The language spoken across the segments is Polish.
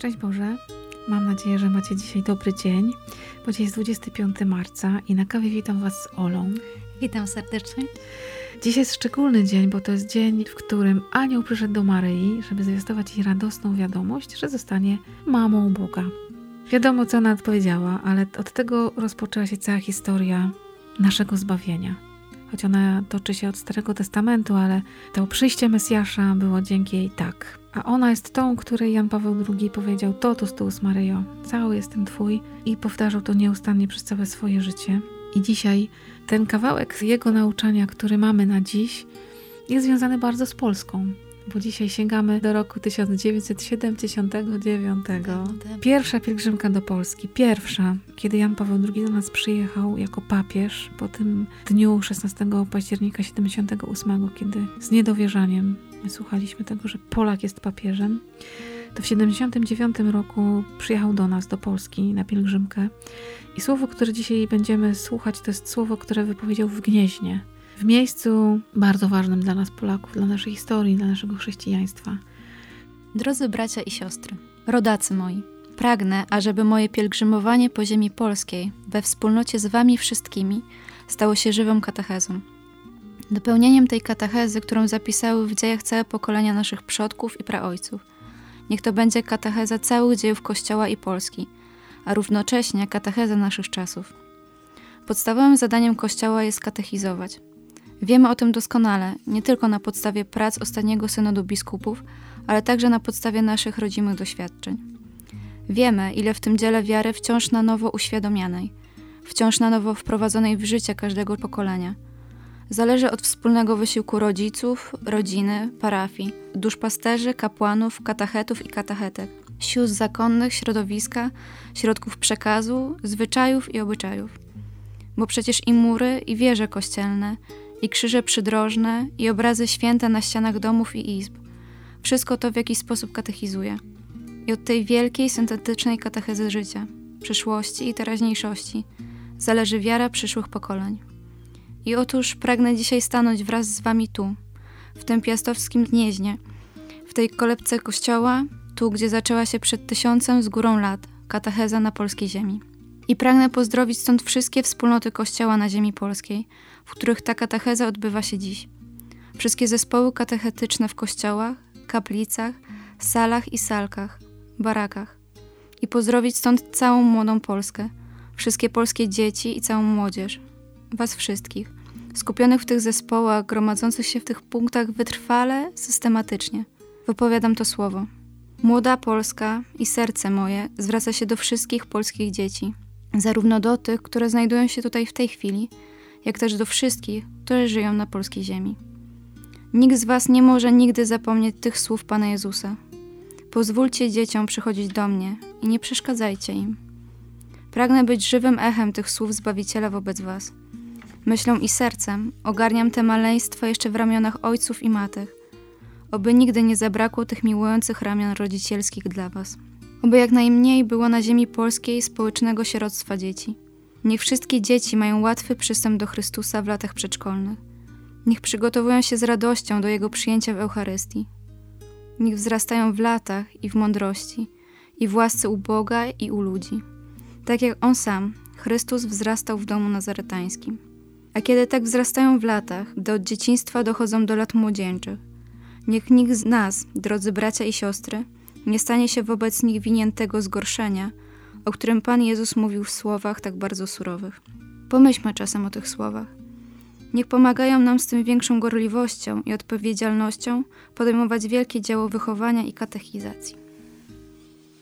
Szczęść Boże. Mam nadzieję, że macie dzisiaj dobry dzień, bo dzisiaj jest 25 marca i na kawie witam Was z Olą. Witam serdecznie. Dzisiaj jest szczególny dzień, bo to jest dzień, w którym anioł przyszedł do Maryi, żeby zwiastować jej radosną wiadomość, że zostanie mamą Boga. Wiadomo, co ona odpowiedziała, ale od tego rozpoczęła się cała historia naszego zbawienia. Choć ona toczy się od Starego Testamentu, ale to przyjście Mesjasza było dzięki jej tak. A ona jest tą, której Jan Paweł II powiedział: Totus tuus Maryjo, cały jestem Twój, i powtarzał to nieustannie przez całe swoje życie. I dzisiaj ten kawałek jego nauczania, który mamy na dziś, jest związany bardzo z Polską, bo dzisiaj sięgamy do roku 1979. Pierwsza pielgrzymka do Polski, pierwsza, kiedy Jan Paweł II do nas przyjechał jako papież po tym dniu 16 października 78, kiedy z niedowierzaniem słuchaliśmy tego, że Polak jest papieżem. To w 79 roku przyjechał do nas, do Polski na pielgrzymkę. I słowo, które dzisiaj będziemy słuchać, to jest słowo, które wypowiedział w Gnieźnie w miejscu bardzo ważnym dla nas Polaków, dla naszej historii, dla naszego chrześcijaństwa. Drodzy bracia i siostry, rodacy moi, pragnę, ażeby moje pielgrzymowanie po ziemi polskiej we wspólnocie z wami wszystkimi stało się żywą katechezą. Dopełnieniem tej katechezy, którą zapisały w dziejach całe pokolenia naszych przodków i praojców. Niech to będzie katecheza całych dziejów Kościoła i Polski, a równocześnie katecheza naszych czasów. Podstawowym zadaniem Kościoła jest katechizować – Wiemy o tym doskonale, nie tylko na podstawie prac ostatniego synodu biskupów, ale także na podstawie naszych rodzimych doświadczeń. Wiemy, ile w tym dziele wiary wciąż na nowo uświadomianej, wciąż na nowo wprowadzonej w życie każdego pokolenia. Zależy od wspólnego wysiłku rodziców, rodziny, parafii, duszpasterzy, kapłanów, katachetów i katachetek, sióstr zakonnych, środowiska, środków przekazu, zwyczajów i obyczajów. Bo przecież i mury, i wieże kościelne, i krzyże przydrożne, i obrazy święte na ścianach domów i izb. Wszystko to w jakiś sposób katechizuje. I od tej wielkiej, syntetycznej katechezy życia, przyszłości i teraźniejszości zależy wiara przyszłych pokoleń. I otóż pragnę dzisiaj stanąć wraz z wami tu, w tym piastowskim gnieźnie, w tej kolebce kościoła, tu gdzie zaczęła się przed tysiącem z górą lat katecheza na polskiej ziemi. I pragnę pozdrowić stąd wszystkie wspólnoty kościoła na ziemi polskiej – w których ta katecheza odbywa się dziś. Wszystkie zespoły katechetyczne w kościołach, kaplicach, salach i salkach, barakach. I pozdrowić stąd całą młodą Polskę, wszystkie polskie dzieci i całą młodzież, was wszystkich, skupionych w tych zespołach, gromadzących się w tych punktach wytrwale, systematycznie. Wypowiadam to słowo. Młoda Polska i serce moje zwraca się do wszystkich polskich dzieci, zarówno do tych, które znajdują się tutaj w tej chwili, jak też do wszystkich, którzy żyją na polskiej ziemi. Nikt z Was nie może nigdy zapomnieć tych słów Pana Jezusa. Pozwólcie dzieciom przychodzić do mnie i nie przeszkadzajcie im. Pragnę być żywym echem tych słów Zbawiciela wobec Was. Myślą i sercem ogarniam te maleństwa jeszcze w ramionach ojców i matek, oby nigdy nie zabrakło tych miłujących ramion rodzicielskich dla Was. Oby jak najmniej było na ziemi polskiej społecznego sieroctwa dzieci. Niech wszystkie dzieci mają łatwy przystęp do Chrystusa w latach przedszkolnych. Niech przygotowują się z radością do Jego przyjęcia w Eucharystii. Niech wzrastają w latach i w mądrości, i w łasce u Boga i u ludzi. Tak jak On sam, Chrystus wzrastał w domu nazaretańskim. A kiedy tak wzrastają w latach, gdy od dzieciństwa dochodzą do lat młodzieńczych, niech nikt z nas, drodzy bracia i siostry, nie stanie się wobec nich winien tego zgorszenia, o którym Pan Jezus mówił w słowach tak bardzo surowych. Pomyślmy czasem o tych słowach. Niech pomagają nam z tym większą gorliwością i odpowiedzialnością podejmować wielkie dzieło wychowania i katechizacji.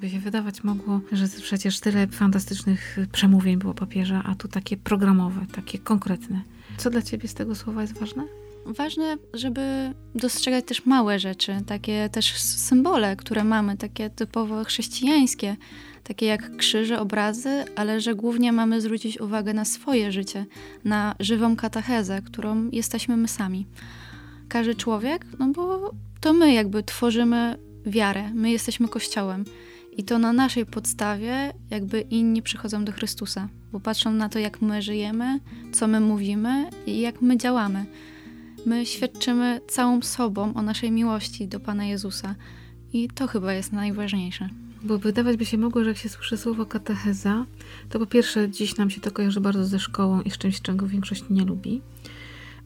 By się wydawać mogło, że przecież tyle fantastycznych przemówień było papieża, a tu takie programowe, takie konkretne. Co dla ciebie z tego słowa jest ważne? Ważne, żeby dostrzegać też małe rzeczy, takie też symbole, które mamy, takie typowo chrześcijańskie, takie jak krzyże, obrazy, ale że głównie mamy zwrócić uwagę na swoje życie, na żywą katechezę, którą jesteśmy my sami. Każdy człowiek, no bo to my jakby tworzymy wiarę, my jesteśmy Kościołem. I to na naszej podstawie jakby inni przychodzą do Chrystusa, bo patrzą na to, jak my żyjemy, co my mówimy i jak my działamy. My świadczymy całą sobą o naszej miłości do Pana Jezusa. I to chyba jest najważniejsze. Bo wydawać by się mogło, że jak się słyszy słowo katecheza, to po pierwsze dziś nam się to kojarzy bardzo ze szkołą i z czymś, czego większość nie lubi.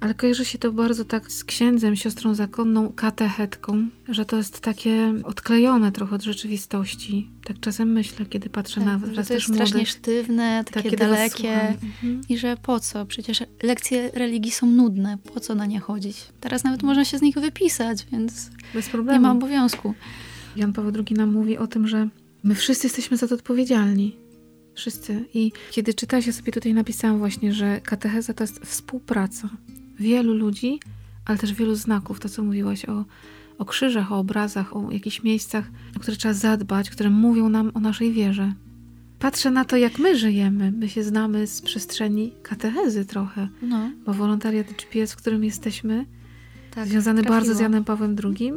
Ale kojarzy się to bardzo tak z księdzem, siostrą zakonną, katechetką, że to jest takie odklejone trochę od rzeczywistości. Tak czasem myślę, kiedy patrzę tak, na was to jest strasznie młodych, sztywne, takie tak, dalekie mhm. i że po co? Przecież lekcje religii są nudne, po co na nie chodzić? Teraz nawet można się z nich wypisać, więc Bez problemu. nie ma obowiązku. Jan Paweł II nam mówi o tym, że my wszyscy jesteśmy za to odpowiedzialni. Wszyscy. I kiedy czytałeś, ja sobie tutaj napisałam właśnie, że katecheza to jest współpraca wielu ludzi, ale też wielu znaków. To, co mówiłaś o, o krzyżach, o obrazach, o jakichś miejscach, o które trzeba zadbać, które mówią nam o naszej wierze. Patrzę na to, jak my żyjemy. My się znamy z przestrzeni katechezy trochę, no. bo wolontariat GPS, w którym jesteśmy, tak, związany trafiło. bardzo z Janem Pawłem II,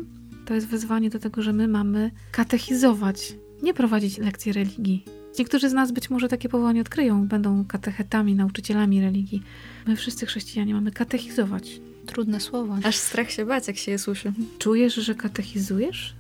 to jest wezwanie do tego, że my mamy katechizować, nie prowadzić lekcji religii. Niektórzy z nas być może takie powołanie odkryją, będą katechetami, nauczycielami religii. My wszyscy chrześcijanie mamy katechizować. Trudne słowo. Aż strach się bać, jak się je słyszy. Czujesz, że katechizujesz?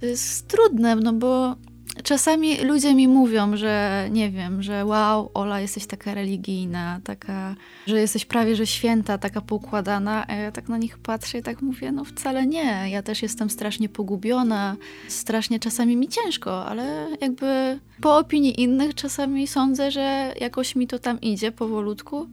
To jest trudne, no bo Czasami ludzie mi mówią, że nie wiem, że wow, Ola, jesteś taka religijna, taka, że jesteś prawie że święta, taka poukładana, a ja tak na nich patrzę i tak mówię, no wcale nie. Ja też jestem strasznie pogubiona, strasznie czasami mi ciężko, ale jakby po opinii innych czasami sądzę, że jakoś mi to tam idzie powolutku.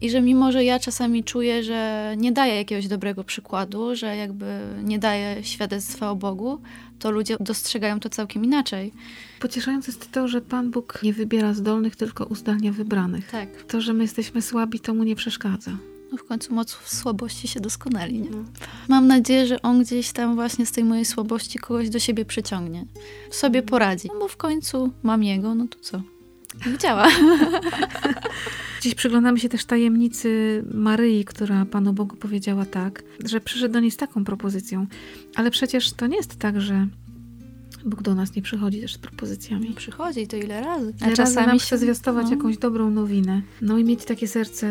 I że mimo, że ja czasami czuję, że nie daję jakiegoś dobrego przykładu, że jakby nie daję świadectwa o Bogu, to ludzie dostrzegają to całkiem inaczej. Pocieszające jest to, że Pan Bóg nie wybiera zdolnych, tylko uzdalnia wybranych. Tak. To, że my jesteśmy słabi, to mu nie przeszkadza. No w końcu moc w słabości się doskonali. Nie? No. Mam nadzieję, że on gdzieś tam właśnie z tej mojej słabości kogoś do siebie przyciągnie. Sobie poradzi. No bo w końcu mam jego, no to co? Działa. Dziś przyglądamy się też tajemnicy Maryi, która Panu Bogu powiedziała tak, że przyszedł do niej z taką propozycją. Ale przecież to nie jest tak, że Bóg do nas nie przychodzi też z propozycjami. Przychodzi to ile razy. A ile czasami nam chce zwiastować no. jakąś dobrą nowinę. No i mieć takie serce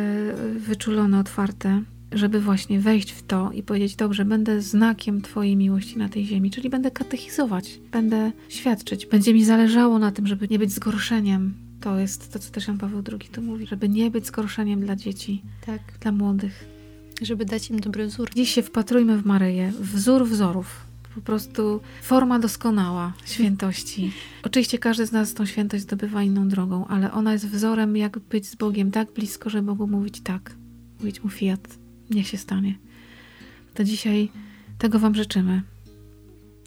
wyczulone, otwarte, żeby właśnie wejść w to i powiedzieć, dobrze, będę znakiem Twojej miłości na tej ziemi, czyli będę katechizować, będę świadczyć. Będzie mi zależało na tym, żeby nie być zgorszeniem, to jest to, co też Jan Paweł II tu mówi, żeby nie być zgorszeniem dla dzieci, tak. dla młodych. Żeby dać im dobry wzór. Dziś się wpatrujmy w Maryję, wzór wzorów. Po prostu forma doskonała świętości. Oczywiście każdy z nas tą świętość zdobywa inną drogą, ale ona jest wzorem, jak być z Bogiem tak blisko, że Bogu mówić tak. Mówić mu fiat, niech się stanie. To dzisiaj tego Wam życzymy.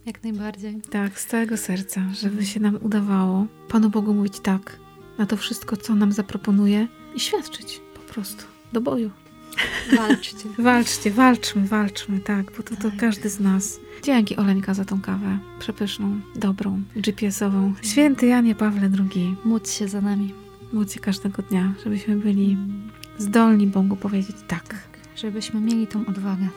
Jak najbardziej. Tak, z całego serca, żeby się nam udawało Panu Bogu mówić tak na to wszystko, co nam zaproponuje i świadczyć po prostu do boju. Walczcie. Walczcie, walczmy, walczmy, tak, bo to, to tak. każdy z nas. Dzięki Oleńka za tą kawę. Przepyszną, dobrą, GPS-ową. Święty Janie Pawle II. Módl się za nami. Módl się każdego dnia, żebyśmy byli zdolni Bogu powiedzieć tak. tak żebyśmy mieli tą odwagę.